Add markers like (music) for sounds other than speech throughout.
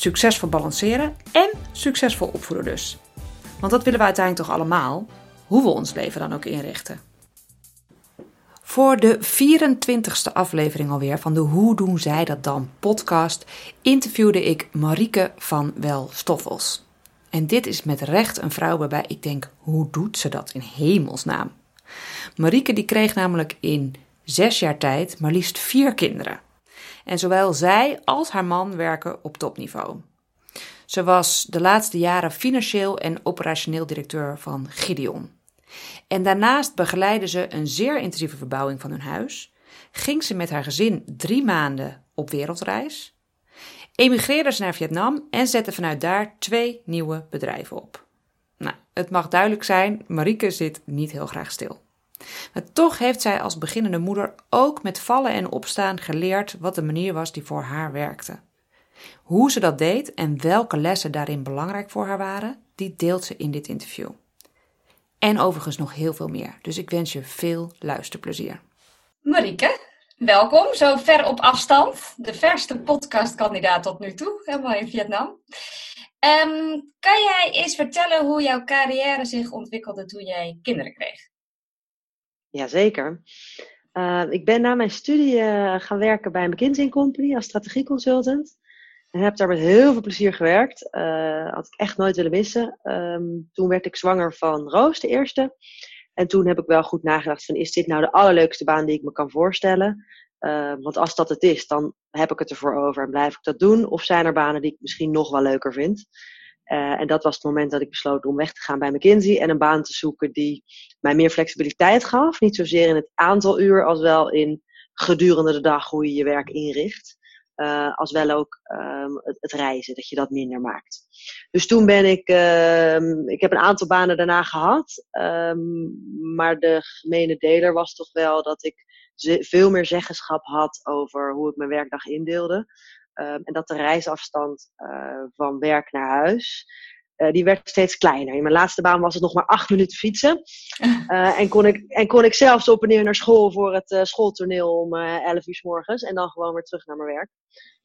Succesvol balanceren en succesvol opvoeden dus. Want dat willen we uiteindelijk toch allemaal, hoe we ons leven dan ook inrichten. Voor de 24ste aflevering alweer van de Hoe doen zij dat dan podcast interviewde ik Marieke van Welstoffels. En dit is met recht een vrouw waarbij ik denk, hoe doet ze dat in hemelsnaam? Marieke die kreeg namelijk in zes jaar tijd maar liefst vier kinderen. En zowel zij als haar man werken op topniveau. Ze was de laatste jaren financieel en operationeel directeur van Gideon. En daarnaast begeleidde ze een zeer intensieve verbouwing van hun huis, ging ze met haar gezin drie maanden op wereldreis, emigreerde ze naar Vietnam en zette vanuit daar twee nieuwe bedrijven op. Nou, het mag duidelijk zijn, Marieke zit niet heel graag stil. Maar toch heeft zij als beginnende moeder ook met vallen en opstaan geleerd wat de manier was die voor haar werkte. Hoe ze dat deed en welke lessen daarin belangrijk voor haar waren, die deelt ze in dit interview. En overigens nog heel veel meer. Dus ik wens je veel luisterplezier. Marieke, welkom. Zo ver op afstand. De verste podcastkandidaat tot nu toe, helemaal in Vietnam. Um, kan jij eens vertellen hoe jouw carrière zich ontwikkelde toen jij kinderen kreeg? Jazeker. Uh, ik ben na mijn studie uh, gaan werken bij McKinsey Company als strategieconsultant. En heb daar met heel veel plezier gewerkt. Uh, had ik echt nooit willen missen. Um, toen werd ik zwanger van Roos, de eerste. En toen heb ik wel goed nagedacht van, is dit nou de allerleukste baan die ik me kan voorstellen? Uh, want als dat het is, dan heb ik het ervoor over en blijf ik dat doen. Of zijn er banen die ik misschien nog wel leuker vind? Uh, en dat was het moment dat ik besloot om weg te gaan bij McKinsey en een baan te zoeken die mij meer flexibiliteit gaf. Niet zozeer in het aantal uur als wel in gedurende de dag hoe je je werk inricht. Uh, als wel ook um, het, reizen, dat je dat minder maakt. Dus toen ben ik, um, ik heb een aantal banen daarna gehad. Um, maar de gemene deler was toch wel dat ik veel meer zeggenschap had over hoe ik mijn werkdag indeelde. En dat de reisafstand uh, van werk naar huis, uh, die werd steeds kleiner. In mijn laatste baan was het nog maar acht minuten fietsen. Uh, (laughs) en, kon ik, en kon ik zelfs op en neer naar school voor het schooltoneel om elf uur s morgens. En dan gewoon weer terug naar mijn werk.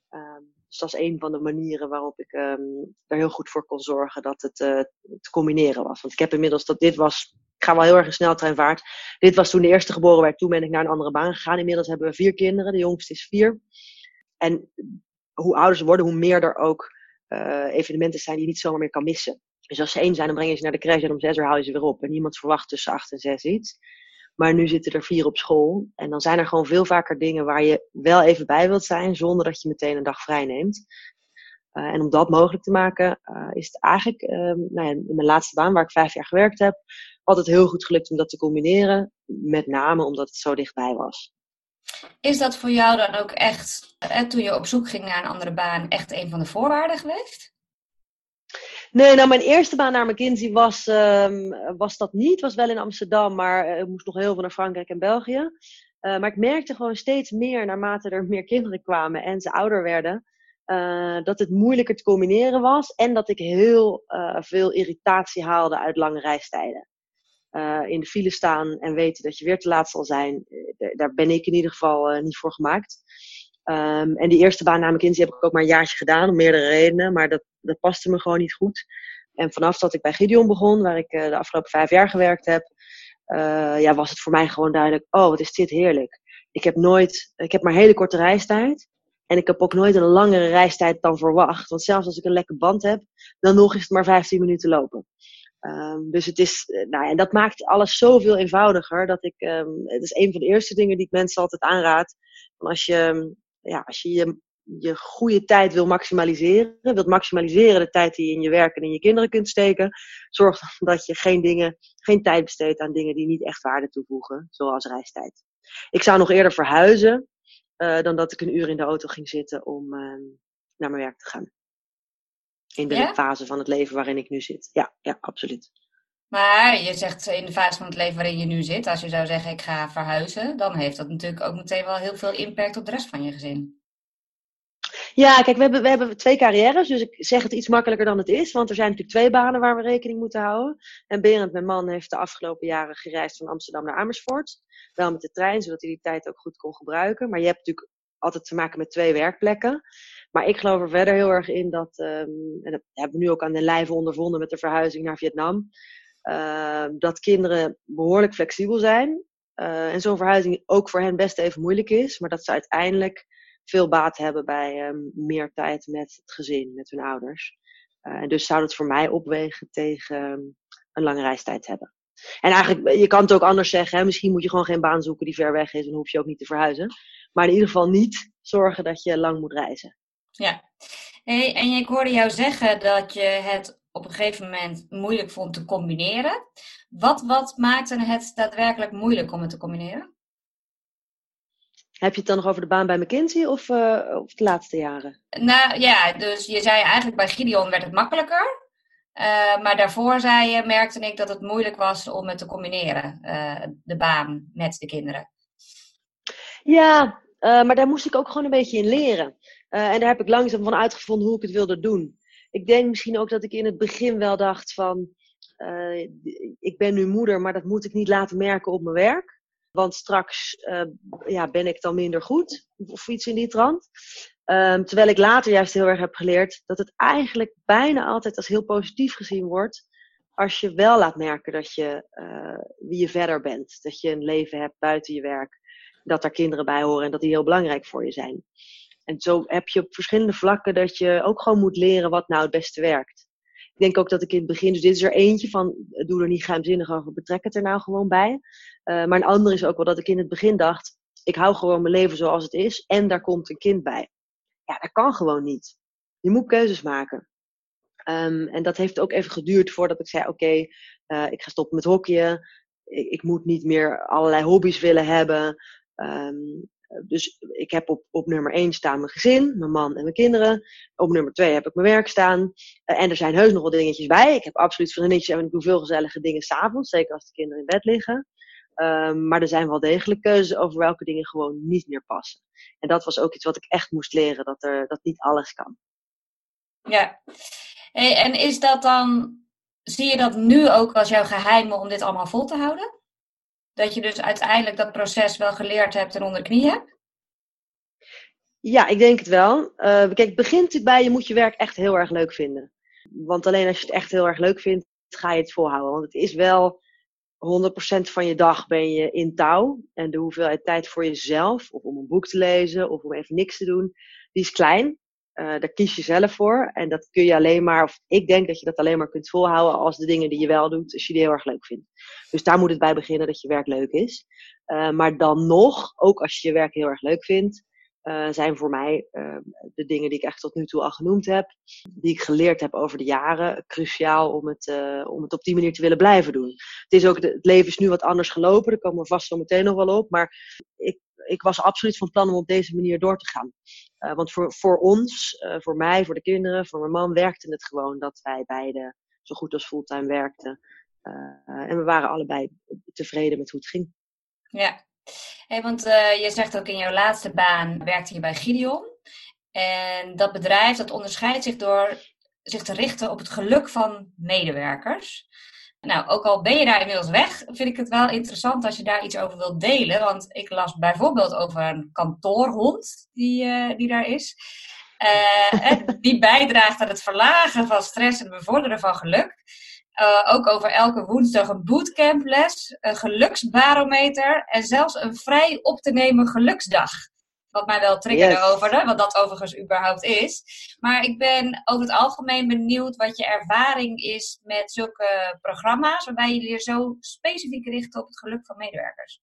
Um, dus dat is een van de manieren waarop ik um, er heel goed voor kon zorgen dat het te combineren was. Want ik heb inmiddels dat dit was. Ik ga wel heel erg in sneltreinvaart. Dit was toen de eerste geboren werd. Toen ben ik naar een andere baan gegaan. Inmiddels hebben we vier kinderen. De jongste is vier. En hoe ouder ze worden, hoe meer er ook uh, evenementen zijn die je niet zomaar meer kan missen. Dus als ze één zijn, dan breng je ze naar de crash en om zes uur haal je ze weer op. En niemand verwacht tussen acht en zes iets. Maar nu zitten er vier op school. En dan zijn er gewoon veel vaker dingen waar je wel even bij wilt zijn, zonder dat je meteen een dag vrij neemt. Uh, en om dat mogelijk te maken, uh, is het eigenlijk uh, nou ja, in mijn laatste baan, waar ik vijf jaar gewerkt heb, altijd heel goed gelukt om dat te combineren. Met name omdat het zo dichtbij was. Is dat voor jou dan ook echt, toen je op zoek ging naar een andere baan, echt een van de voorwaarden geweest? Nee, nou mijn eerste baan naar McKinsey was, um, was dat niet. Was wel in Amsterdam, maar ik moest nog heel veel naar Frankrijk en België. Uh, maar ik merkte gewoon steeds meer, naarmate er meer kinderen kwamen en ze ouder werden, uh, dat het moeilijker te combineren was. En dat ik heel veel irritatie haalde uit lange reistijden uh, in de file staan en weten dat je weer te laat zal zijn, eh, daar ben ik in ieder geval uh, niet voor gemaakt. Um, en die eerste baan na McKinsey heb ik ook maar een jaartje gedaan, om meerdere redenen, maar dat, dat paste me gewoon niet goed. En vanaf dat ik bij Gideon begon, waar ik de afgelopen vijf jaar gewerkt heb, ja, was het voor mij gewoon duidelijk, oh wat is dit heerlijk. Ik heb nooit, ik heb maar hele korte reistijd. En ik heb ook nooit een langere reistijd dan verwacht. Want zelfs als ik een lekke band heb, dan nog is het maar 15 minuten lopen. Um, dus het is, nou, en dat maakt alles zoveel eenvoudiger. Dat ik, um, het is een van de eerste dingen die ik mensen altijd aanraad. Van als je, ja, als je, je goede tijd wil maximaliseren, wilt maximaliseren de tijd die je in je werk en in je kinderen kunt steken, zorg dat je geen dingen, geen tijd besteedt aan dingen die niet echt waarde toevoegen, zoals reistijd. Ik zou nog eerder verhuizen uh, dan dat ik een uur in de auto ging zitten om, naar mijn werk te gaan. In de fase van het leven waarin ik nu zit. Ja, ja, absoluut. Maar je zegt in de fase van het leven waarin je nu zit, als je zou zeggen ik ga verhuizen, dan heeft dat natuurlijk ook meteen wel heel veel impact op de rest van je gezin. Ja, kijk, we hebben, we hebben twee carrières, dus ik zeg het iets makkelijker dan het is. Want er zijn natuurlijk twee banen waar we rekening moeten houden. En Berend, mijn man, heeft de afgelopen jaren gereisd van Amsterdam naar Amersfoort. Wel met de trein, zodat hij die tijd ook goed kon gebruiken. Maar je hebt natuurlijk altijd te maken met twee werkplekken. Maar ik geloof er verder heel erg in dat, um, en dat hebben we nu ook aan de lijve ondervonden met de verhuizing naar Vietnam, uh, dat kinderen behoorlijk flexibel zijn. Uh, en zo'n verhuizing ook voor hen best even moeilijk is, maar dat ze uiteindelijk veel baat hebben bij um, meer tijd met het gezin, met hun ouders. Uh, en dus zou het voor mij opwegen tegen een lange reistijd hebben. En eigenlijk, je kan het ook anders zeggen. Hè? Misschien moet je gewoon geen baan zoeken die ver weg is. En hoef je ook niet te verhuizen. Maar in ieder geval niet zorgen dat je lang moet reizen. Ja. Hey, en ik hoorde jou zeggen dat je het op een gegeven moment moeilijk vond te combineren. Wat, wat maakte het daadwerkelijk moeilijk om het te combineren? Heb je het dan nog over de baan bij McKinsey of, uh, of de laatste jaren? Nou ja, dus je zei eigenlijk bij Gideon werd het makkelijker. Uh, maar daarvoor zei je, merkte ik dat het moeilijk was om het te combineren, uh, de baan met de kinderen. Ja, maar daar moest ik ook gewoon een beetje in leren. En daar heb ik langzaam van uitgevonden hoe ik het wilde doen. Ik denk misschien ook dat ik in het begin wel dacht van, ik ben nu moeder, maar dat moet ik niet laten merken op mijn werk. Want straks uh, ja, ben ik dan minder goed. Of iets in die trant. Um, terwijl ik later juist heel erg heb geleerd dat het eigenlijk bijna altijd als heel positief gezien wordt. Als je wel laat merken dat je wie je verder bent. Dat je een leven hebt buiten je werk. Dat er kinderen bij horen en dat die heel belangrijk voor je zijn. En zo heb je op verschillende vlakken dat je ook gewoon moet leren wat nou het beste werkt. Ik denk ook dat ik in het begin, dus dit is er eentje van, doe er niet geheimzinnig over, betrek het er nou gewoon bij. Uh, maar een ander is ook wel dat ik in het begin dacht, ik hou gewoon mijn leven zoals het is en daar komt een kind bij. Ja, dat kan gewoon niet. Je moet keuzes maken. Um, en dat heeft ook even geduurd voordat ik zei, oké, uh, ik ga stoppen met hockeyen. Ik, ik, moet niet meer allerlei hobby's willen hebben. Um, dus ik heb op, op nummer 1 staan mijn gezin, mijn man en mijn kinderen. Op nummer 2 heb ik mijn werk staan. Uh, en er zijn heus nog wel dingetjes bij. Ik heb absoluut vriendinnetjes en ik doe veel gezellige dingen s'avonds. Zeker als de kinderen in bed liggen. Um, maar er zijn wel degelijk keuzes over welke dingen gewoon niet meer passen. En dat was ook iets wat ik echt moest leren, dat, er, dat niet alles kan. Ja, en is dat dan, zie je dat nu ook als jouw geheim om dit allemaal vol te houden? Dat je dus uiteindelijk dat proces wel geleerd hebt en onder de knie hebt? Ja, ik denk het wel. Uh, kijk, begint natuurlijk bij je moet je werk echt heel erg leuk vinden. Want alleen als je het echt heel erg leuk vindt, ga je het volhouden. Want het is wel 100% van je dag ben je in touw. En de hoeveelheid tijd voor jezelf, of om een boek te lezen, of om even niks te doen, die is klein. Uh, daar kies je zelf voor. En dat kun je alleen maar, of ik denk dat je dat alleen maar kunt volhouden als de dingen die je wel doet, als je die heel erg leuk vindt. Dus daar moet het bij beginnen dat je werk leuk is. Uh, maar dan nog, ook als je je werk heel erg leuk vindt, uh, zijn voor mij de dingen die ik echt tot nu toe al genoemd heb, die ik geleerd heb over de jaren, cruciaal om het, om het op die manier te willen blijven doen. Het, is ook, het leven is nu wat anders gelopen, daar komen we vast zo meteen nog wel op, maar ik, ik was absoluut van plan om op deze manier door te gaan. Want voor, voor ons, voor mij, voor de kinderen, voor mijn man, werkte het gewoon dat wij beide zo goed als fulltime werkten. en we waren allebei tevreden met hoe het ging. Ja, want je zegt ook in jouw laatste baan werkte je bij Gideon. En dat bedrijf dat onderscheidt zich door zich te richten op het geluk van medewerkers. Nou, ook al ben je daar inmiddels weg, vind ik het wel interessant als je daar iets over wilt delen. Want ik las bijvoorbeeld over een kantoorhond die, uh, die daar is. Uh, (laughs) die bijdraagt aan het verlagen van stress en bevorderen van geluk. Uh, ook over elke woensdag een bootcamples, een geluksbarometer en zelfs een vrij op te nemen geluksdag. Wat mij wel triggerde yes. over, wat dat overigens überhaupt is. Maar ik ben over het algemeen benieuwd wat je ervaring is met zulke programma's, waarbij jullie je zo specifiek richten op het geluk van medewerkers.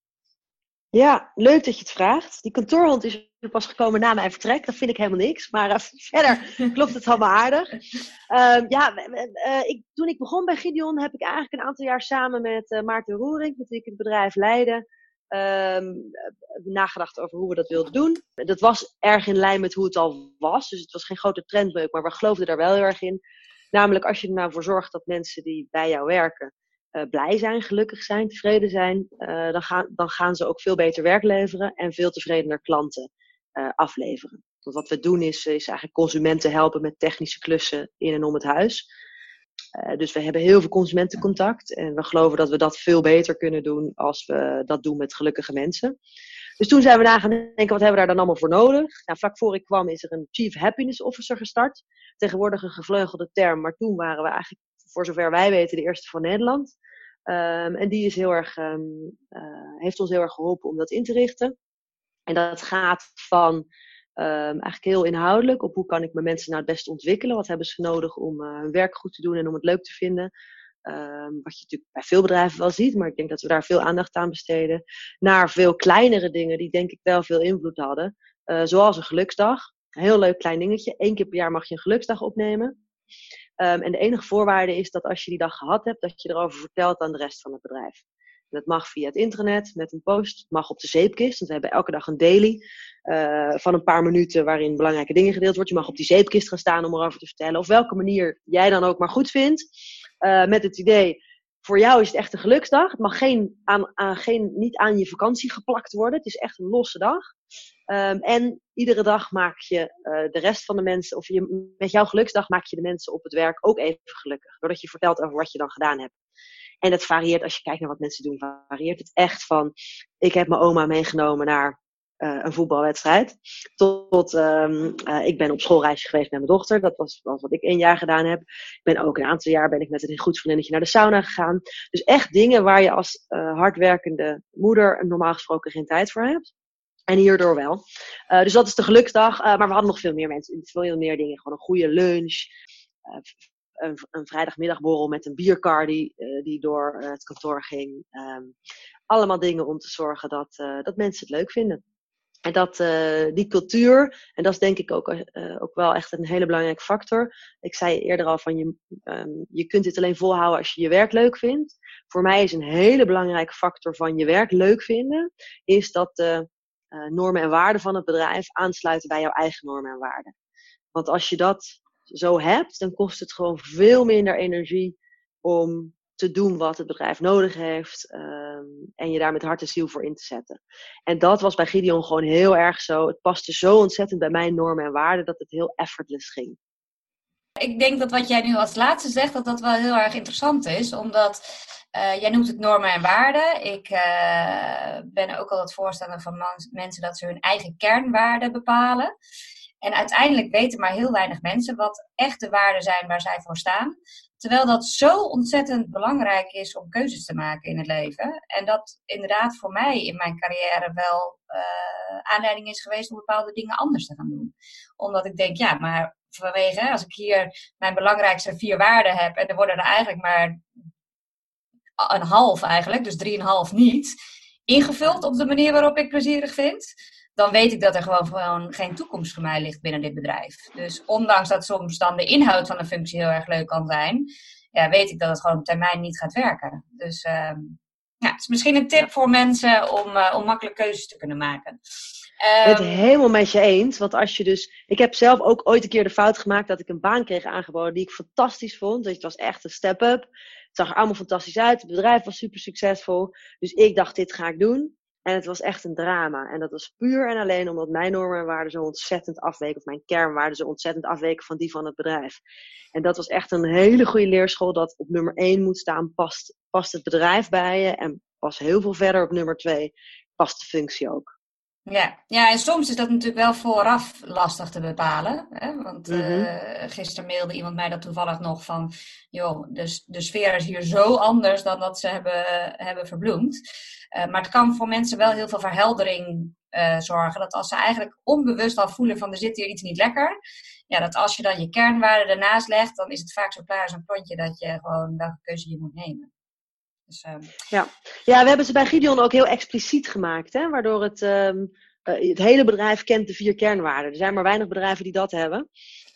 Ja, leuk dat je het vraagt. Die kantoorhond is pas gekomen na mijn vertrek. Dat vind ik helemaal niks. Maar uh, (laughs) verder klopt het allemaal aardig. Uh, ja, uh, ik, toen ik begon bij Gideon heb ik eigenlijk een aantal jaar samen met uh, Maarten Roering, met wie ik het bedrijf leidde, ehm, nagedacht over hoe we dat wilden doen. Dat was erg in lijn met hoe het al was. Dus het was geen grote trendbeuk, maar we geloofden daar wel heel erg in. Namelijk als je er nou voor zorgt dat mensen die bij jou werken uh, blij zijn, gelukkig zijn, tevreden zijn, uh, dan, gaan, dan gaan ze ook veel beter werk leveren en veel tevredener klanten uh, afleveren. Want wat we doen is, is eigenlijk consumenten helpen met technische klussen in en om het huis. Dus we hebben heel veel consumentencontact en we geloven dat we dat veel beter kunnen doen als we dat doen met gelukkige mensen. Dus toen zijn we na gaan denken, wat hebben we daar dan allemaal voor nodig? Nou, vlak voor ik kwam is er een Chief Happiness Officer gestart. Tegenwoordig een gevleugelde term, maar toen waren we eigenlijk, voor zover wij weten, de eerste van Nederland. Um, en die is heel erg, um, uh, heeft ons heel erg geholpen om dat in te richten. En dat gaat van um, eigenlijk heel inhoudelijk op hoe kan ik mijn mensen nou het beste ontwikkelen. Wat hebben ze nodig om uh, hun werk goed te doen en om het leuk te vinden. wat je natuurlijk bij veel bedrijven wel ziet, maar ik denk dat we daar veel aandacht aan besteden. Naar veel kleinere dingen die denk ik wel veel invloed hadden. Uh, zoals een geluksdag. Een heel leuk klein dingetje. Eén keer per jaar mag je een geluksdag opnemen. Um, en de enige voorwaarde is dat als je die dag gehad hebt, dat je erover vertelt aan de rest van het bedrijf. Dat mag via het internet, met een post, het mag op de zeepkist, want we hebben elke dag een daily uh, van een paar minuten waarin belangrijke dingen gedeeld wordt. Je mag op die zeepkist gaan staan om erover te vertellen, of welke manier jij dan ook maar goed vindt. Uh, met het idee, voor jou is het echt een geluksdag. Het mag geen, aan, aan, geen, niet aan je vakantie geplakt worden. Het is echt een losse dag. Um, en iedere dag maak je uh, de rest van de mensen, of je, met jouw geluksdag maak je de mensen op het werk ook even gelukkig. Doordat je vertelt over wat je dan gedaan hebt. En dat varieert, als je kijkt naar wat mensen doen, varieert het echt van, ik heb mijn oma meegenomen naar uh, een voetbalwedstrijd. Tot, um, uh, ik ben op schoolreisje geweest met mijn dochter. Dat was, was wat ik één jaar gedaan heb. Ik ben ook een aantal jaar ben ik met een goed vriendinnetje naar de sauna gegaan. Dus echt dingen waar je als uh, hardwerkende moeder normaal gesproken geen tijd voor hebt. En hierdoor wel. Dus dat is de geluksdag. Maar we hadden nog veel meer mensen. Veel meer dingen. Gewoon een goede lunch. Een, een, vrijdagmiddagborrel met een bierkar die, die door het kantoor ging. Um, allemaal dingen om te zorgen dat, dat mensen het leuk vinden. En dat, die cultuur, en dat is denk ik ook, ook wel echt een hele belangrijke factor. Ik zei eerder al van je, um, je kunt dit alleen volhouden als je je werk leuk vindt. Voor mij is een hele belangrijke factor van je werk leuk vinden, is dat de normen en waarden van het bedrijf aansluiten bij jouw eigen normen en waarden. Want als je dat zo hebt, dan kost het gewoon veel minder energie om te doen wat het bedrijf nodig heeft um, en je daar met hart en ziel voor in te zetten. En dat was bij Gideon gewoon heel erg zo. Het paste zo ontzettend bij mijn normen en waarden dat het heel effortless ging. Ik denk dat wat jij nu als laatste zegt, dat dat wel heel erg interessant is, omdat uh, jij noemt het normen en waarden. Ik uh, ben ook altijd voorstander van mensen dat ze hun eigen kernwaarden bepalen. En uiteindelijk weten maar heel weinig mensen wat echte waarden zijn waar zij voor staan. Terwijl dat zo ontzettend belangrijk is om keuzes te maken in het leven. En dat inderdaad voor mij in mijn carrière wel uh, aanleiding is geweest om bepaalde dingen anders te gaan doen. Omdat ik denk, ja, maar vanwege, als ik hier mijn belangrijkste vier waarden heb en er worden er eigenlijk maar een half eigenlijk, dus drieënhalf niet, ingevuld op de manier waarop ik plezierig vind, dan weet ik dat er gewoon, gewoon geen toekomst voor mij ligt binnen dit bedrijf. Dus ondanks dat soms dan de inhoud van een functie heel erg leuk kan zijn, ja, weet ik dat het gewoon op termijn niet gaat werken. Dus uh, ja, het is misschien een tip voor mensen om, uh, om makkelijk keuzes te kunnen maken. Ik ben het ehm, helemaal met je eens. Want als je dus. Ik heb zelf ook ooit een keer de fout gemaakt dat ik een baan kreeg aangeboden die ik fantastisch vond. Dus het was echt een step-up. Het zag er allemaal fantastisch uit. Het bedrijf was super succesvol. Dus ik dacht, dit ga ik doen. En het was echt een drama. En dat was puur en alleen omdat mijn normen en waarden zo ontzettend afweken. Of mijn kernwaarden zo ontzettend afweken van die van het bedrijf. En dat was echt een hele goede leerschool. Dat op nummer 1 moet staan, past, past het bedrijf bij je. En pas heel veel verder op nummer 2, past de functie ook. Ja. ja, en soms is dat natuurlijk wel vooraf lastig te bepalen. Hè? Want mm -hmm. uh, gisteren mailde iemand mij dat toevallig nog van... joh, de, de sfeer is hier zo anders dan dat ze hebben, hebben verbloemd. Uh, maar het kan voor mensen wel heel veel verheldering uh, zorgen. Dat als ze eigenlijk onbewust al voelen van er zit hier iets niet lekker... ja, dat als je dan je kernwaarden ernaast legt... dan is het vaak zo klaar als een klontje dat je gewoon welke keuze je moet nemen. Dus, um... ja. ja, we hebben ze bij Gideon ook heel expliciet gemaakt, hè? waardoor het, um, uh, het hele bedrijf kent de vier kernwaarden. Er zijn maar weinig bedrijven die dat hebben.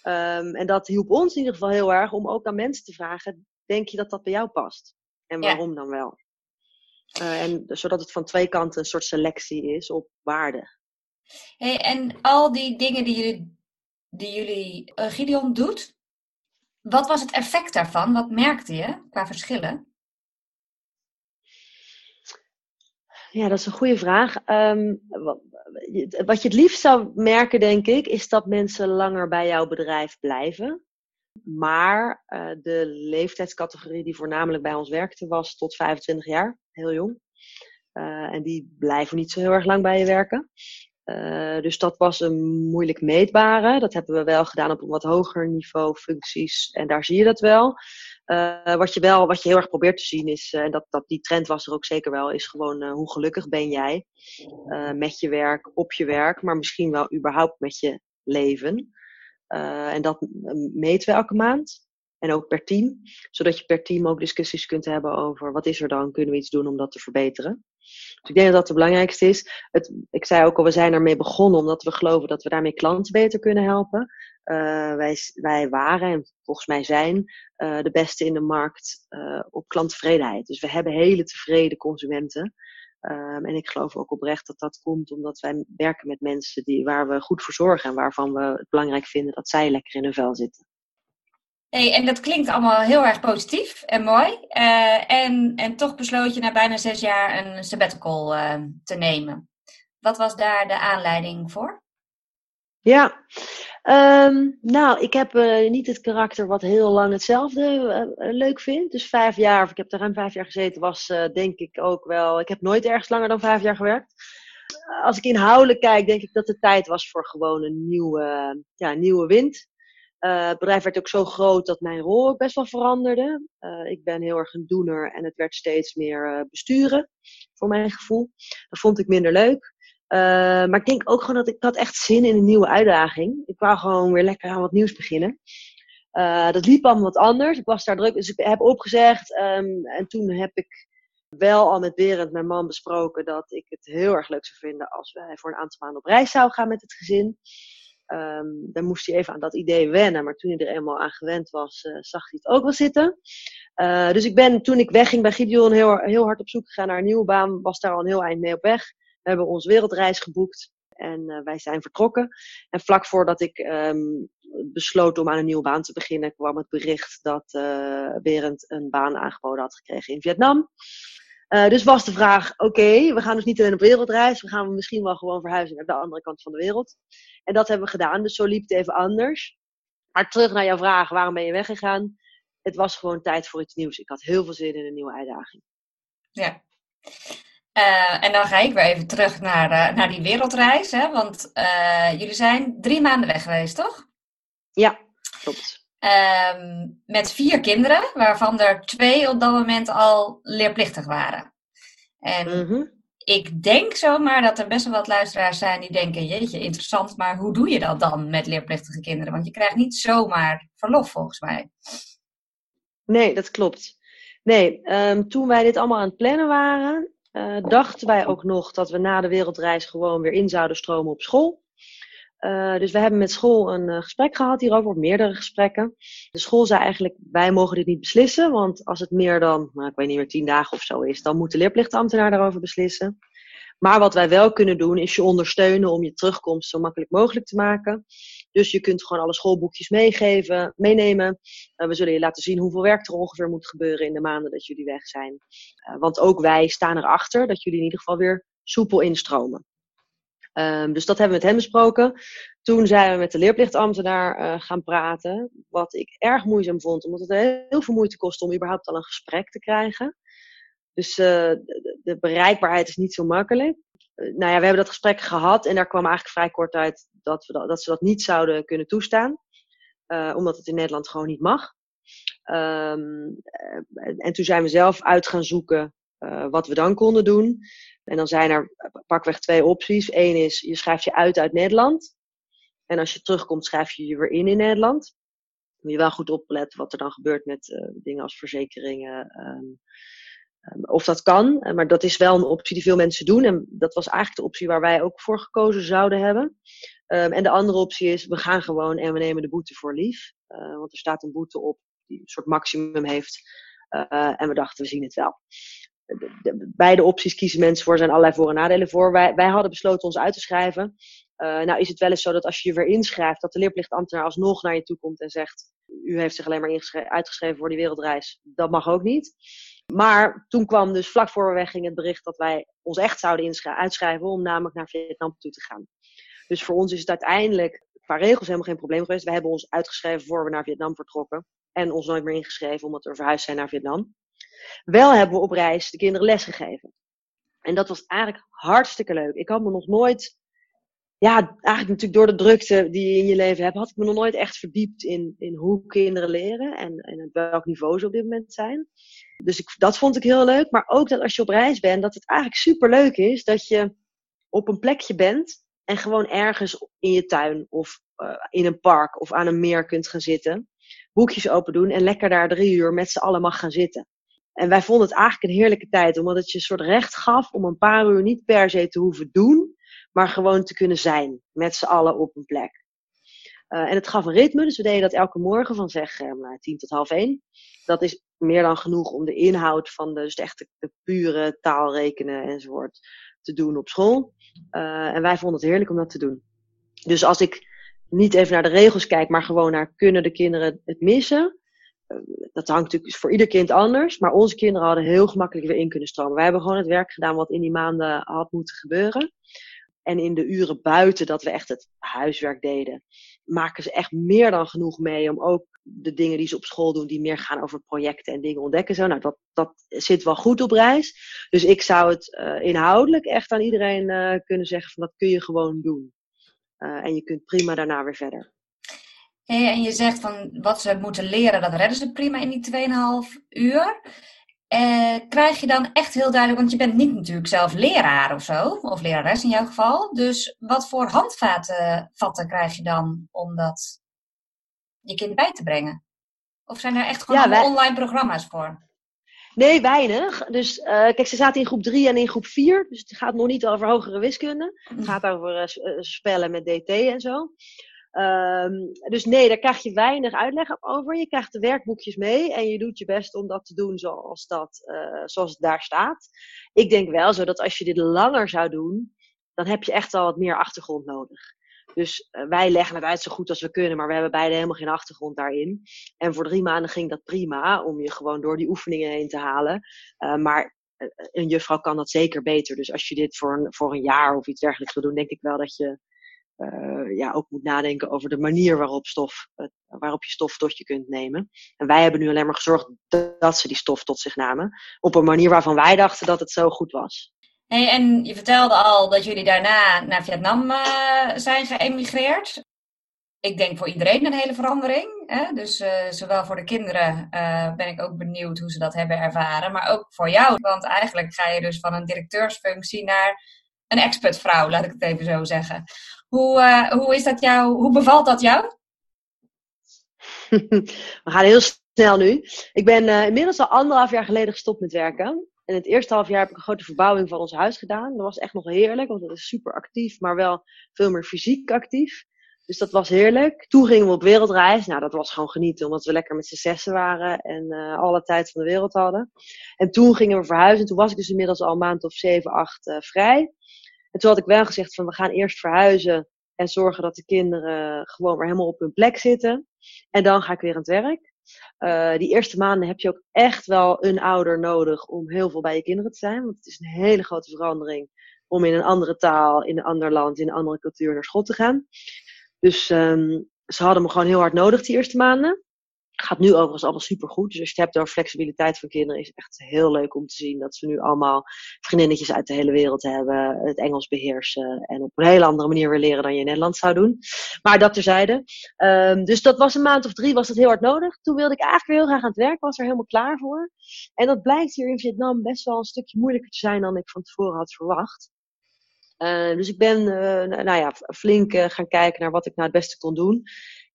Um, en dat hielp ons in ieder geval heel erg om ook aan mensen te vragen: denk je dat dat bij jou past? En waarom ja. dan wel? En zodat het van twee kanten een soort selectie is op waarde. Hey, en al die dingen die jullie, die jullie uh, Gideon doet, wat was het effect daarvan? Wat merkte je qua verschillen? Ja, dat is een goede vraag. Ehm, wat je het liefst zou merken, denk ik, is dat mensen langer bij jouw bedrijf blijven. Maar uh, de leeftijdscategorie die voornamelijk bij ons werkte was tot 25 jaar, heel jong. Uh, en die blijven niet zo heel erg lang bij je werken. Uh, dus dat was een moeilijk meetbare. Dat hebben we wel gedaan op een wat hoger niveau functies. En daar zie je dat wel. Wat, je wel wat je heel erg probeert te zien is, en dat, dat die trend was er ook zeker wel, is gewoon hoe gelukkig ben jij met je werk, op je werk, maar misschien wel überhaupt met je leven. En dat meten we elke maand. En ook per team, zodat je per team ook discussies kunt hebben over wat is er dan, kunnen we iets doen om dat te verbeteren. Dus ik denk dat dat het belangrijkste is. Het, ik zei ook al, we zijn ermee begonnen omdat we geloven dat we daarmee klanten beter kunnen helpen. Uh, wij, wij waren en volgens mij zijn uh, de beste in de markt op klanttevredenheid. Dus we hebben hele tevreden consumenten. Um, en ik geloof ook oprecht dat dat komt omdat wij werken met mensen die, waar we goed voor zorgen en waarvan we het belangrijk vinden dat zij lekker in hun vel zitten. Hey, en dat klinkt allemaal heel erg positief en mooi. Uh, en, en toch besloot je na bijna zes jaar een sabbatical uh, te nemen. Wat was daar de aanleiding voor? Ja, um, nou, ik heb uh, niet het karakter wat heel lang hetzelfde leuk vindt. Dus vijf jaar, of ik heb er ruim vijf jaar gezeten, was denk ik ook wel. Ik heb nooit ergens langer dan vijf jaar gewerkt. Als ik inhoudelijk kijk, denk ik dat het tijd was voor gewoon een nieuwe, ja, nieuwe wind. Het bedrijf werd ook zo groot dat mijn rol ook best wel veranderde. Ik ben heel erg een doener en het werd steeds meer besturen, voor mijn gevoel. Dat vond ik minder leuk. Maar ik denk ook gewoon dat ik had echt zin in een nieuwe uitdaging. Ik wou gewoon weer lekker aan wat nieuws beginnen. dat liep allemaal wat anders. Ik was daar druk, dus ik heb opgezegd. Um, en toen heb ik wel al met Berend, mijn man, besproken dat ik het heel erg leuk zou vinden als wij voor een aantal maanden op reis zouden gaan met het gezin. Um, dan moest hij even aan dat idee wennen. Maar toen hij er eenmaal aan gewend was, uh, zag hij het ook wel zitten. Dus ik ben, toen ik wegging bij Gideon, heel, heel hard op zoek gegaan naar een nieuwe baan. Was daar al een heel eind mee op weg. We hebben onze wereldreis geboekt. En uh, wij zijn vertrokken. En vlak voordat ik um, besloot om aan een nieuwe baan te beginnen, kwam het bericht dat Berend een baan aangeboden had gekregen in Vietnam. Uh, dus was de vraag: oké, we gaan dus niet alleen op wereldreis, we gaan misschien wel gewoon verhuizen naar de andere kant van de wereld. En dat hebben we gedaan, dus zo liep het even anders. Maar terug naar jouw vraag: waarom ben je weggegaan? Het was gewoon tijd voor iets nieuws. Ik had heel veel zin in een nieuwe uitdaging. Ja. Uh, en dan ga ik weer even terug naar, uh, naar die wereldreis. Hè? Want jullie zijn drie maanden weg geweest, toch? Ja, klopt. Um, met vier kinderen, waarvan er twee op dat moment al leerplichtig waren. En mm -hmm. ik denk zomaar dat er best wel wat luisteraars zijn die denken: jeetje, interessant, maar hoe doe je dat dan met leerplichtige kinderen? Want je krijgt niet zomaar verlof, volgens mij. Nee, dat klopt. Nee, um, toen wij dit allemaal aan het plannen waren, uh, dachten wij ook nog dat we na de wereldreis gewoon weer in zouden stromen op school. Uh, dus we hebben met school een uh, gesprek gehad hierover, meerdere gesprekken. De school zei eigenlijk, wij mogen dit niet beslissen, want als het meer dan, nou, ik weet niet meer, tien dagen of zo is, dan moet de leerplichtambtenaar daarover beslissen. Maar wat wij wel kunnen doen, is je ondersteunen om je terugkomst zo makkelijk mogelijk te maken. Dus je kunt gewoon alle schoolboekjes meegeven, meenemen. Uh, we zullen je laten zien hoeveel werk er ongeveer moet gebeuren in de maanden dat jullie weg zijn. want ook wij staan erachter dat jullie in ieder geval weer soepel instromen. Um, dus dat hebben we met hem besproken. Toen zijn we met de leerplichtambtenaar uh, gaan praten. Wat ik erg moeizaam vond, omdat het heel veel moeite kost om überhaupt al een gesprek te krijgen. Dus de, bereikbaarheid is niet zo makkelijk. Uh, nou ja, we hebben dat gesprek gehad en daar kwam eigenlijk vrij kort uit dat, we dat, dat ze dat niet zouden kunnen toestaan. omdat het in Nederland gewoon niet mag. Um, en toen zijn we zelf uit gaan zoeken wat we dan konden doen. En dan zijn er pakweg twee opties. Eén is, je schrijft je uit uit Nederland. En als je terugkomt, schrijf je je weer in in Nederland. Moet je wel goed opletten wat er dan gebeurt met dingen als verzekeringen. Um, of dat kan, eh, maar dat is wel een optie die veel mensen doen. En dat was eigenlijk de optie waar wij ook voor gekozen zouden hebben. Um, en de andere optie is, we gaan gewoon en we nemen de boete voor lief. Uh, want er staat een boete op die een soort maximum heeft. Uh, en we dachten, we zien het wel. de, beide opties kiezen mensen voor, zijn allerlei voor- en nadelen voor. Wij, wij hadden besloten ons uit te schrijven. Nou is het wel eens zo dat als je je weer inschrijft, dat de leerplichtambtenaar alsnog naar je toe komt en zegt, u heeft zich alleen maar uitgeschreven voor die wereldreis. Dat mag ook niet. Maar toen kwam dus vlak voor we weggingen het bericht dat wij ons echt zouden uitschrijven om namelijk naar Vietnam toe te gaan. Dus voor ons is het uiteindelijk qua regels helemaal geen probleem geweest. We hebben ons uitgeschreven voor we naar Vietnam vertrokken. En ons nooit meer ingeschreven omdat we verhuisd zijn naar Vietnam. Wel hebben we op reis de kinderen les gegeven. En dat was eigenlijk hartstikke leuk. Ik had me nog nooit, ja, eigenlijk natuurlijk door de drukte die je in je leven hebt, had ik me nog nooit echt verdiept in, in hoe kinderen leren en, en op welk niveau ze op dit moment zijn. Dus ik, dat vond ik heel leuk. Maar ook dat als je op reis bent, dat het eigenlijk super leuk is dat je op een plekje bent en gewoon ergens in je tuin of uh, in een park of aan een meer kunt gaan zitten. Boekjes open doen en lekker daar drie uur met z'n allen mag gaan zitten. En wij vonden het eigenlijk een heerlijke tijd, omdat het je een soort recht gaf om een paar uur niet per se te hoeven doen, maar gewoon te kunnen zijn met z'n allen op een plek. Uh, en het gaf een ritme, dus we deden dat elke morgen van zeg uh, tien tot half één. Dat is meer dan genoeg om de inhoud van de, dus echt de, pure taal rekenen enzovoort te doen op school. Uh, en wij vonden het heerlijk om dat te doen. Dus als ik niet even naar de regels kijk, maar gewoon naar kunnen de kinderen het missen. Dat hangt natuurlijk voor ieder kind anders. Maar onze kinderen hadden heel gemakkelijk weer in kunnen stromen. Wij hebben gewoon het werk gedaan wat in die maanden had moeten gebeuren. En in de uren buiten dat we echt het huiswerk deden, maken ze echt meer dan genoeg mee om ook de dingen die ze op school doen, die meer gaan over projecten en dingen ontdekken. Zo. Nou, dat, dat zit wel goed op reis. Dus ik zou het uh, inhoudelijk echt aan iedereen uh, kunnen zeggen van dat kun je gewoon doen. Uh, en je kunt prima daarna weer verder. Hey, en je zegt van wat ze moeten leren, dat redden ze prima in die 2,5 uur. Uh, krijg je dan echt heel duidelijk, want je bent niet natuurlijk zelf leraar of zo, of lerares in jouw geval. Dus wat voor handvaten vatten krijg je dan om dat je kind bij te brengen? Of zijn er echt gewoon ja, wij... online programma's voor? Nee, weinig. Dus uh, kijk, ze zaten in groep 3 en in groep 4. Dus het gaat nog niet over hogere wiskunde. Het gaat over uh, spellen met DT en zo. Um, dus nee, daar krijg je weinig uitleg over. Je krijgt de werkboekjes mee en je doet je best om dat te doen zoals, dat, uh, zoals het daar staat. Ik denk wel zo dat als je dit langer zou doen, dan heb je echt al wat meer achtergrond nodig. Dus uh, wij leggen het uit zo goed als we kunnen, maar we hebben beide helemaal geen achtergrond daarin. En voor drie maanden ging dat prima, om je gewoon door die oefeningen heen te halen. Uh, maar een juffrouw kan dat zeker beter. Dus als je dit voor voor een jaar of iets dergelijks wil doen, denk ik wel dat je uh, ja, ook moet nadenken over de manier waarop, stof, waarop je stof tot je kunt nemen. En wij hebben nu alleen maar gezorgd dat ze die stof tot zich namen. Op een manier waarvan wij dachten dat het zo goed was. Hey, en je vertelde al dat jullie daarna naar Vietnam uh, zijn geëmigreerd. Ik denk voor iedereen een hele verandering. Hè? Dus zowel voor de kinderen ben ik ook benieuwd hoe ze dat hebben ervaren. Maar ook voor jou. Want eigenlijk ga je dus van een directeursfunctie naar een expertvrouw, laat ik het even zo zeggen. Hoe, uh, hoe, is dat hoe bevalt dat jou? (laughs) We gaan heel snel nu. Ik ben uh, inmiddels al anderhalf jaar geleden gestopt met werken. En het eerste half jaar heb ik een grote verbouwing van ons huis gedaan. Dat was echt nog heerlijk, want dat is super actief, maar wel veel meer fysiek actief. Dus dat was heerlijk. Toen gingen we op wereldreis. Nou, dat was gewoon genieten, omdat we lekker met z'n waren en uh, alle tijd van de wereld hadden. En toen gingen we verhuizen. Toen was ik dus inmiddels al een maand of zeven, acht uh, vrij. En toen had ik wel gezegd van we gaan eerst verhuizen en zorgen dat de kinderen gewoon weer helemaal op hun plek zitten. En dan ga ik weer aan het werk. Uh, die eerste maanden heb je ook echt wel een ouder nodig om heel veel bij je kinderen te zijn. Want het is een hele grote verandering om in een andere taal, in een ander land, in een andere cultuur naar school te gaan. Dus um, ze hadden me gewoon heel hard nodig die eerste maanden. Gaat nu overigens allemaal super goed. Dus als je het hebt over flexibiliteit van kinderen, is het echt heel leuk om te zien dat ze nu allemaal vriendinnetjes uit de hele wereld hebben, het Engels beheersen en op een hele andere manier weer leren dan je in Nederland zou doen. Maar dat terzijde. Um, dus dat was een maand of drie, was dat heel hard nodig. Toen wilde ik eigenlijk weer heel graag aan het werk, was er helemaal klaar voor. En dat blijkt hier in Vietnam best wel een stukje moeilijker te zijn dan ik van tevoren had verwacht. Uh, dus ik ben uh, nou ja, flink uh, gaan kijken naar wat ik nou het beste kon doen.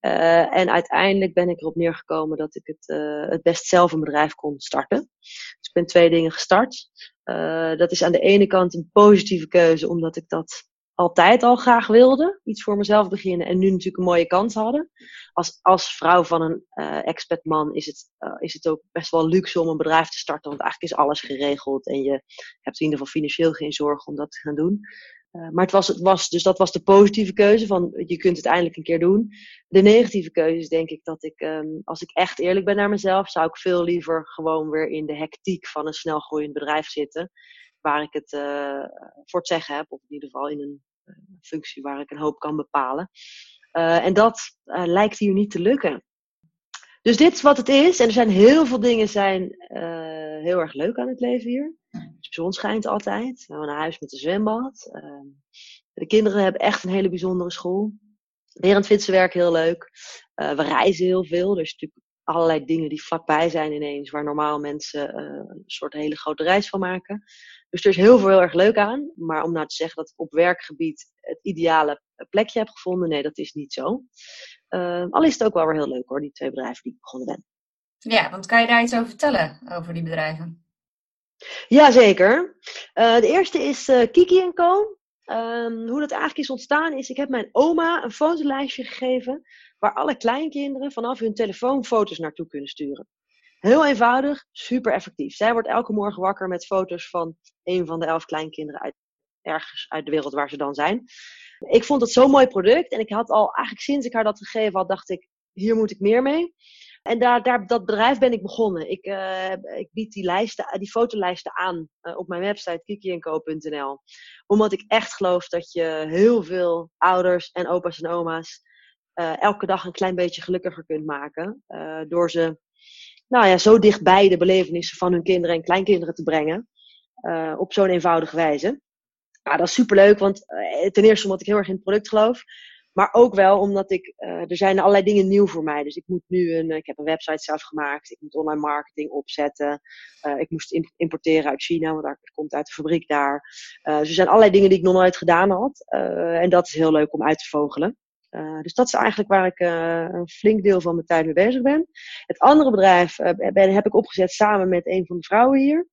Uh, en uiteindelijk ben ik erop neergekomen dat ik het, uh, het best zelf een bedrijf kon starten. Dus ik ben twee dingen gestart. Uh, dat is aan de ene kant een positieve keuze, omdat ik dat altijd al graag wilde. Iets voor mezelf beginnen en nu natuurlijk een mooie kans hadden. Als, als vrouw van een uh, expat man is het, is het ook best wel luxe om een bedrijf te starten. Want eigenlijk is alles geregeld en je hebt in ieder geval financieel geen zorg om dat te gaan doen. Uh, maar het was, het was, dus dat was de positieve keuze van je kunt het eindelijk een keer doen. De negatieve keuze is denk ik dat ik, um, als ik echt eerlijk ben naar mezelf, zou ik veel liever gewoon weer in de hectiek van een snel groeiend bedrijf zitten. Waar ik het uh, voor het zeggen heb, of in ieder geval in een uh, functie waar ik een hoop kan bepalen. en dat lijkt hier niet te lukken. Dus dit is wat het is. En er zijn heel veel dingen zijn heel erg leuk aan het leven hier. De zon schijnt altijd. We hebben een huis met een zwembad. Uh, de kinderen hebben echt een hele bijzondere school. Berend vindt zijn werk heel leuk. Uh, we reizen heel veel. Er is natuurlijk allerlei dingen die vlakbij zijn ineens. Waar normaal mensen uh, een soort hele grote reis van maken. Dus er is heel veel heel erg leuk aan. Maar om nou te zeggen dat ik op werkgebied het ideale plekje heb gevonden. Nee, dat is niet zo. Uh, al is het ook wel weer heel leuk hoor. Die twee bedrijven die ik begonnen ben. Ja, want kan je daar iets over vertellen? Over die bedrijven? Jazeker. Uh, de eerste is uh, Kiki Co. Um, hoe dat eigenlijk is ontstaan is, ik heb mijn oma een fotolijstje gegeven waar alle kleinkinderen vanaf hun telefoon foto's naartoe kunnen sturen. Heel eenvoudig, super effectief. Zij wordt elke morgen wakker met foto's van een van de elf kleinkinderen uit ergens uit de wereld waar ze dan zijn. Ik vond het zo'n mooi product en ik had al eigenlijk sinds ik haar dat gegeven had, dacht ik, hier moet ik meer mee. En daar, daar, dat bedrijf ben ik begonnen. Ik, uh, ik bied die, lijsten, die fotolijsten aan uh, op mijn website kikienco.nl. Omdat ik echt geloof dat je heel veel ouders en opa's en oma's uh, elke dag een klein beetje gelukkiger kunt maken. door ze nou ja, zo dichtbij de belevenissen van hun kinderen en kleinkinderen te brengen. op zo'n eenvoudige wijze. Nou, dat is superleuk, want ten eerste omdat ik heel erg in het product geloof. Maar ook wel omdat ik, uh, er zijn allerlei dingen nieuw voor mij. Dus ik moet nu een, ik heb een website zelf gemaakt. Ik moet online marketing opzetten. Uh, ik moest importeren uit China, want dat komt uit de fabriek daar. Dus er zijn allerlei dingen die ik nog nooit gedaan had. en dat is heel leuk om uit te vogelen. dus dat is eigenlijk waar ik een flink deel van mijn tijd mee bezig ben. Het andere bedrijf ben, heb ik opgezet samen met een van de vrouwen hier.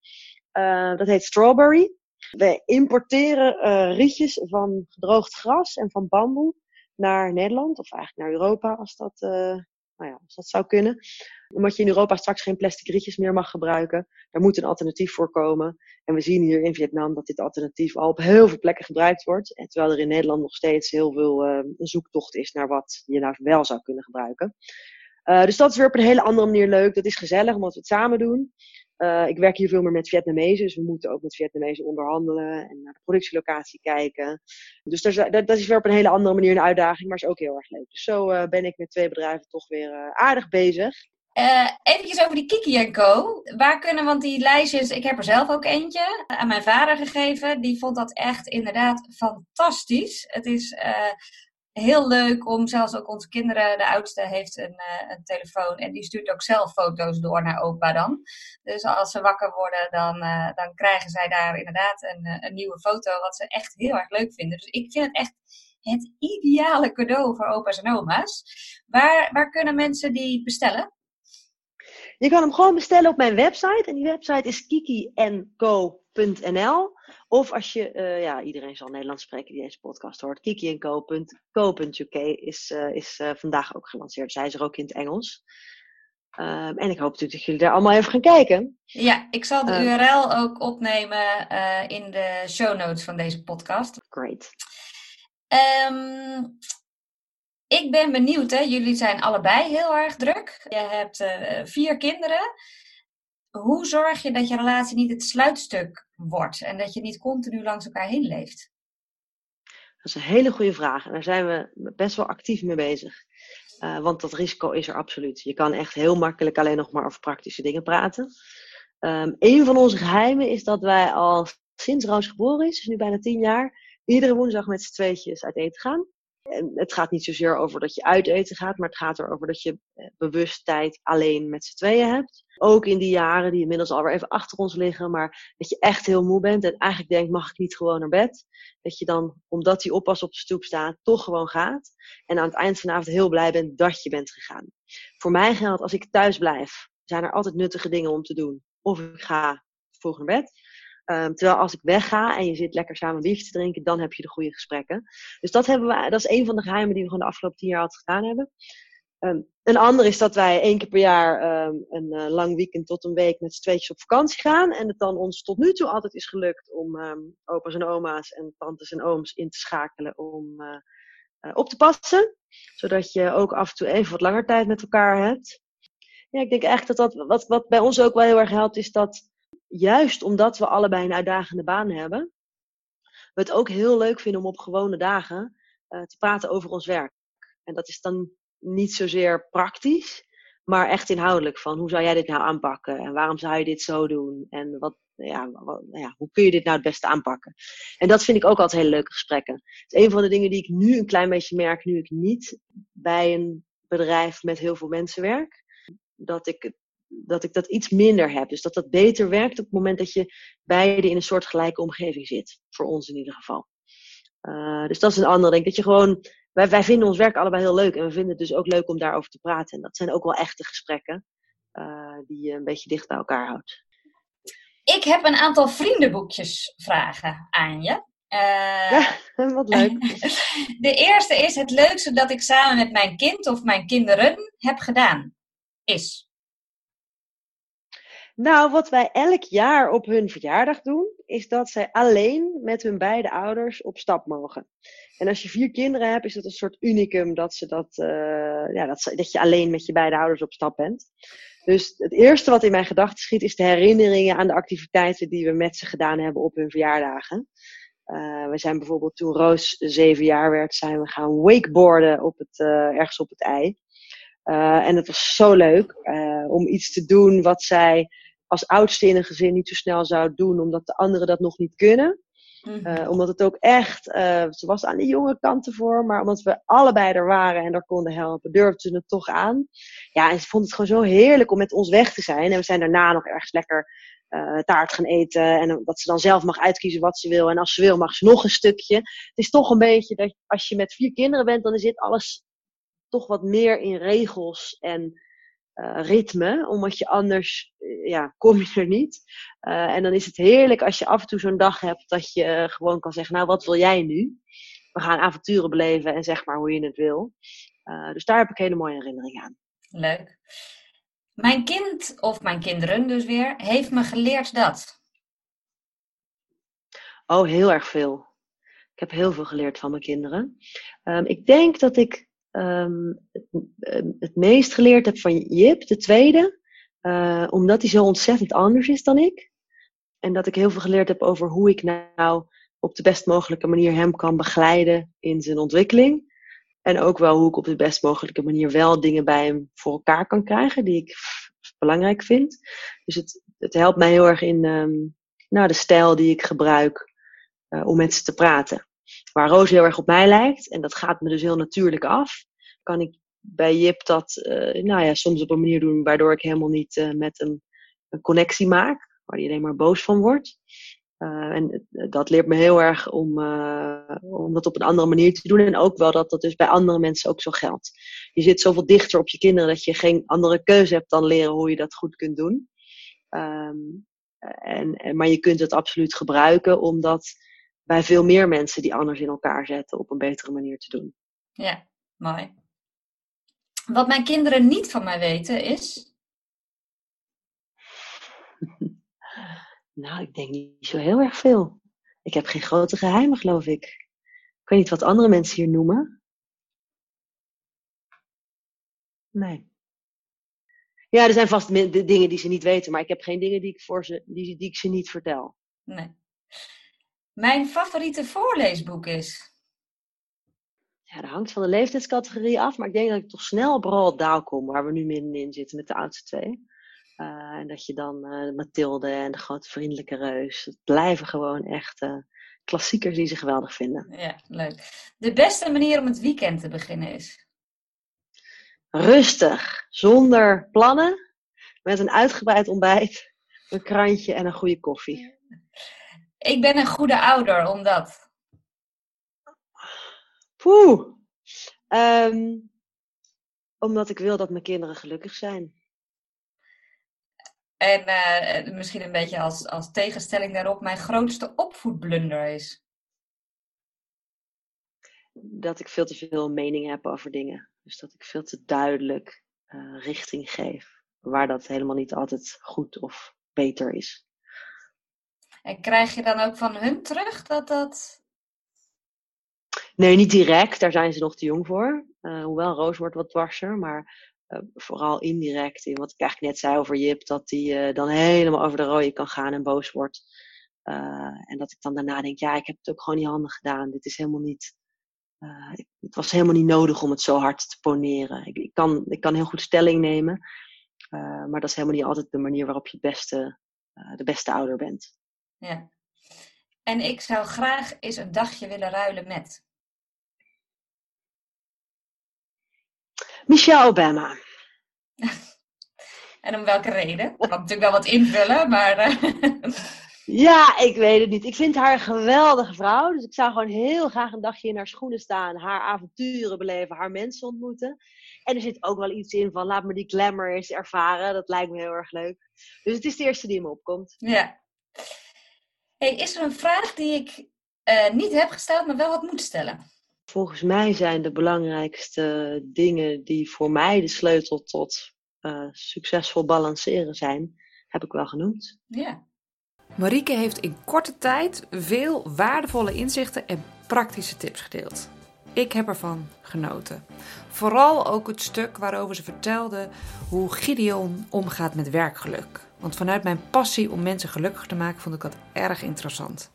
dat heet Strawberry. We importeren rietjes van gedroogd gras en van bamboe naar Nederland, of eigenlijk naar Europa als dat, uh, nou ja, als dat zou kunnen. Omdat je in Europa straks geen plastic rietjes meer mag gebruiken. Daar moet een alternatief voor komen. En we zien hier in Vietnam dat dit alternatief al op heel veel plekken gebruikt wordt. En terwijl er in Nederland nog steeds heel veel uh, een zoektocht is naar wat je nou wel zou kunnen gebruiken. Uh, dus dat is weer op een hele andere manier leuk. Dat is gezellig omdat we het samen doen. Uh, ik werk hier veel meer met Vietnamezen, dus we moeten ook met Vietnamezen onderhandelen en naar de productielocatie kijken. Dus dat is, dat, is weer op een hele andere manier een uitdaging, maar is ook heel erg leuk. Dus zo uh, ben ik met twee bedrijven toch weer uh, aardig bezig. Eventjes over die Kiki Co. Waar kunnen, want die lijstjes, ik heb er zelf ook eentje aan mijn vader gegeven. Die vond dat echt inderdaad fantastisch. Het is heel leuk om, zelfs ook onze kinderen, de oudste heeft een, uh, een, telefoon en die stuurt ook zelf foto's door naar opa dan. Dus als ze wakker worden, dan, uh, dan krijgen zij daar inderdaad een, eh, een nieuwe foto, wat ze echt heel erg leuk vinden. Dus ik vind het echt het ideale cadeau voor opa's en oma's. Waar, waar kunnen mensen die bestellen? Je kan hem gewoon bestellen op mijn website. En die website is kikienco.nl. Of als je, uh, ja, iedereen zal Nederlands spreken die deze podcast hoort. kikienco.co.uk is, uh, is uh, vandaag ook gelanceerd. Zij is er ook in het Engels. Um, en ik hoop natuurlijk dat jullie daar allemaal even gaan kijken. Ja, ik zal de URL ook opnemen in de show notes van deze podcast. Great. Um, ik ben benieuwd, hè? jullie zijn allebei heel erg druk. Je hebt vier kinderen. Hoe zorg je dat je relatie niet het sluitstuk wordt en dat je niet continu langs elkaar heen leeft? Dat is een hele goede vraag en daar zijn we best wel actief mee bezig. Uh, want dat risico is er absoluut. Je kan echt heel makkelijk alleen nog maar over praktische dingen praten. Um, een van onze geheimen is dat wij al sinds Roos geboren is, dus nu bijna tien jaar, iedere woensdag met z'n tweetjes uit eten gaan. En het gaat niet zozeer over dat je uit eten gaat, maar het gaat erover dat je bewust tijd alleen met z'n tweeën hebt. Ook in die jaren die inmiddels alweer even achter ons liggen, maar dat je echt heel moe bent en eigenlijk denkt, mag ik niet gewoon naar bed? Dat je dan, omdat die oppas op de stoep staat, toch gewoon gaat. En aan het eind van de avond heel blij bent dat je bent gegaan. Voor mij geldt, als ik thuis blijf, zijn er altijd nuttige dingen om te doen. Of ik ga vroeg naar bed. Ehm, terwijl als ik wegga en je zit lekker samen een biertje te drinken, dan heb je de goede gesprekken. Dus dat, hebben we, dat is een van de geheimen die we gewoon de afgelopen tien jaar altijd gedaan hebben. Ehm, een ander is dat wij één keer per jaar ehm, een uh, lang weekend tot een week met z'n tweetjes op vakantie gaan. En het dan ons tot nu toe altijd is gelukt om opa's en oma's en tantes en ooms in te schakelen om uh, uh, op te passen. Zodat je ook af en toe even wat langer tijd met elkaar hebt. Ja, ik denk echt dat dat, wat, wat bij ons ook wel heel erg helpt, is dat juist omdat we allebei een uitdagende baan hebben, we het ook heel leuk vinden om op gewone dagen uh, te praten over ons werk. En dat is dan niet zozeer praktisch, maar echt inhoudelijk. Van hoe zou jij dit nou aanpakken? En waarom zou je dit zo doen? En wat, ja, nou ja, hoe kun je dit nou het beste aanpakken? En dat vind ik ook altijd hele leuke gesprekken. Het is een van de dingen die ik nu een klein beetje merk, nu ik niet bij een bedrijf met heel veel mensen werk. Dat ik dat ik dat iets minder heb. Dus dat dat beter werkt op het moment dat je beide in een soort gelijke omgeving zit. Voor ons in ieder geval. Uh, dus dat is een andere. Denk dat je gewoon. Wij, wij vinden ons werk allebei heel leuk. En we vinden het dus ook leuk om daarover te praten. En dat zijn ook wel echte gesprekken. Uh, die je een beetje dicht bij elkaar houdt. Ik heb een aantal vriendenboekjes vragen aan je. Uh, ja, (laughs) wat leuk. (laughs) De eerste is het leukste dat ik samen met mijn kind of mijn kinderen heb gedaan. Is. Nou, wat wij elk jaar op hun verjaardag doen, is dat zij alleen met hun beide ouders op stap mogen. En als je vier kinderen hebt, is dat een soort unicum dat, ze dat, uh, ja, dat, dat je alleen met je beide ouders op stap bent. Dus het eerste wat in mijn gedachten schiet, is de herinneringen aan de activiteiten die we met ze gedaan hebben op hun verjaardagen. Uh, we zijn bijvoorbeeld toen Roos zeven jaar werd, zijn we gaan wakeboarden op het, uh, ergens op het ei. en het was zo leuk om iets te doen wat zij als oudste in een gezin niet zo snel zou doen, omdat de anderen dat nog niet kunnen. Mm -hmm. omdat het ook echt, uh, ze was aan de jonge kant ervoor, maar omdat we allebei er waren en er konden helpen, durfde ze het toch aan. Ja, en ze vond het gewoon zo heerlijk om met ons weg te zijn. En we zijn daarna nog ergens lekker uh, taart gaan eten. En dat ze dan zelf mag uitkiezen wat ze wil. En als ze wil, mag ze nog een stukje. Het is toch een beetje dat als je met vier kinderen bent, dan zit alles toch wat meer in regels en uh, ritme, omdat je anders, uh, ja, kom je er niet. Uh, en dan is het heerlijk als je af en toe zo'n dag hebt dat je gewoon kan zeggen, nou, wat wil jij nu? We gaan avonturen beleven en zeg maar hoe je het wil. dus daar heb ik hele mooie herinneringen aan. Leuk. Mijn kind, of mijn kinderen dus weer, heeft me geleerd dat. Oh, heel erg veel. Ik heb heel veel geleerd van mijn kinderen. Um, ik denk dat ik um, het, het, meest geleerd heb van Jip, de tweede. Uh, omdat hij zo ontzettend anders is dan ik. En dat ik heel veel geleerd heb over hoe ik nou op de best mogelijke manier hem kan begeleiden in zijn ontwikkeling. En ook wel hoe ik op de best mogelijke manier wel dingen bij hem voor elkaar kan krijgen, die ik belangrijk vind. Dus het, het helpt mij heel erg in um, nou, de stijl die ik gebruik uh, om met ze te praten. Waar Roos heel erg op mij lijkt, en dat gaat me dus heel natuurlijk af, kan ik bij Jip dat uh, nou ja, soms op een manier doen waardoor ik helemaal niet uh, met hem een connectie maak, waar hij alleen maar boos van wordt. Uh, en dat leert me heel erg om, om dat op een andere manier te doen. En ook wel dat dat dus bij andere mensen ook zo geldt. Je zit zoveel dichter op je kinderen dat je geen andere keuze hebt dan leren hoe je dat goed kunt doen. Um, en, en, maar je kunt het absoluut gebruiken om dat bij veel meer mensen die anders in elkaar zetten op een betere manier te doen. Ja, mooi. Wat mijn kinderen niet van mij weten is. (laughs) Nou, ik denk niet zo heel erg veel. Ik heb geen grote geheimen, geloof ik. Ik weet niet wat andere mensen hier noemen. Nee. Ja, er zijn vast dingen die ze niet weten, maar ik heb geen dingen die ik, voor ze, die, die ik ze niet vertel. Nee. Mijn favoriete voorleesboek is? Ja, dat hangt van de leeftijdscategorie af, maar ik denk dat ik toch snel op Roald Dahl kom, waar we nu middenin zitten met de oudste twee. Uh, en dat je dan uh, Mathilde en de grote vriendelijke reus, het blijven gewoon echt uh, klassiekers die ze geweldig vinden. Ja, leuk. De beste manier om het weekend te beginnen is? Rustig, zonder plannen, met een uitgebreid ontbijt, een krantje en een goede koffie. Ik ben een goede ouder, omdat? Poeh. Um, omdat ik wil dat mijn kinderen gelukkig zijn. En uh, misschien een beetje als, als tegenstelling daarop, mijn grootste opvoedblunder is? Dat ik veel te veel mening heb over dingen. Dus dat ik veel te duidelijk uh, richting geef. Waar dat helemaal niet altijd goed of beter is. En krijg je dan ook van hun terug dat dat. Nee, niet direct. Daar zijn ze nog te jong voor. Uh, hoewel Roos wordt wat dwarser. Maar uh, vooral indirect. In wat ik eigenlijk net zei over Jip. Dat hij uh, dan helemaal over de rode kan gaan en boos wordt. en dat ik dan daarna denk. Ja, ik heb het ook gewoon niet handig gedaan. Dit is helemaal niet. het was helemaal niet nodig om het zo hard te poneren. Ik, kan, ik kan heel goed stelling nemen. maar dat is helemaal niet altijd de manier waarop je beste, de beste ouder bent. Ja. En ik zou graag eens een dagje willen ruilen met. Michelle Obama. (laughs) en om welke reden? Ik kan natuurlijk wel wat invullen, maar. Uh... (laughs) Ja, ik weet het niet. Ik vind haar een geweldige vrouw. Dus ik zou gewoon heel graag een dagje in haar schoenen staan, haar avonturen beleven, haar mensen ontmoeten. En er zit ook wel iets in van laat me die glamour eens ervaren. Dat lijkt me heel erg leuk. Dus het is de eerste die me opkomt. Ja. Hey, is er een vraag die ik uh, niet heb gesteld, maar wel had moeten stellen? Volgens mij zijn de belangrijkste dingen die voor mij de sleutel tot uh, succesvol balanceren zijn, heb ik wel genoemd. Ja. Marieke heeft in korte tijd veel waardevolle inzichten en praktische tips gedeeld. Ik heb ervan genoten. Vooral ook het stuk waarover ze vertelde hoe Gideon omgaat met werkgeluk. Want vanuit mijn passie om mensen gelukkig te maken vond ik dat erg interessant.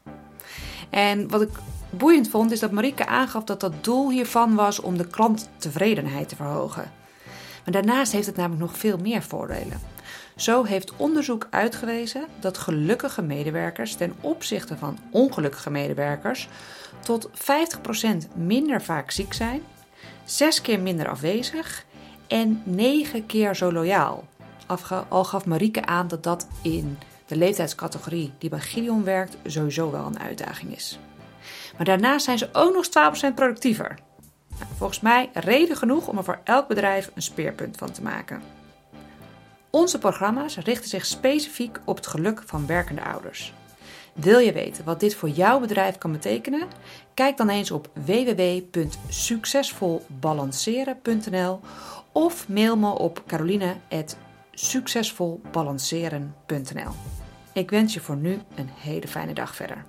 En wat ik boeiend vond is dat Marieke aangaf dat dat doel hiervan was om de klanttevredenheid te verhogen. Maar daarnaast heeft het namelijk nog veel meer voordelen. Zo heeft onderzoek uitgewezen dat gelukkige medewerkers ten opzichte van ongelukkige medewerkers tot 50% minder vaak ziek zijn, 6 keer minder afwezig en 9 keer zo loyaal. Al gaf Marieke aan dat dat in de leeftijdscategorie die bij Gideon werkt sowieso wel een uitdaging is. Maar daarnaast zijn ze ook nog 12% productiever. Nou, volgens mij reden genoeg om er voor elk bedrijf een speerpunt van te maken. Onze programma's richten zich specifiek op het geluk van werkende ouders. Wil je weten wat dit voor jouw bedrijf kan betekenen? Kijk dan eens op www.succesvolbalanceren.nl of mail me op caroline.succesvolbalanceren.nl. Ik wens je voor nu een hele fijne dag verder.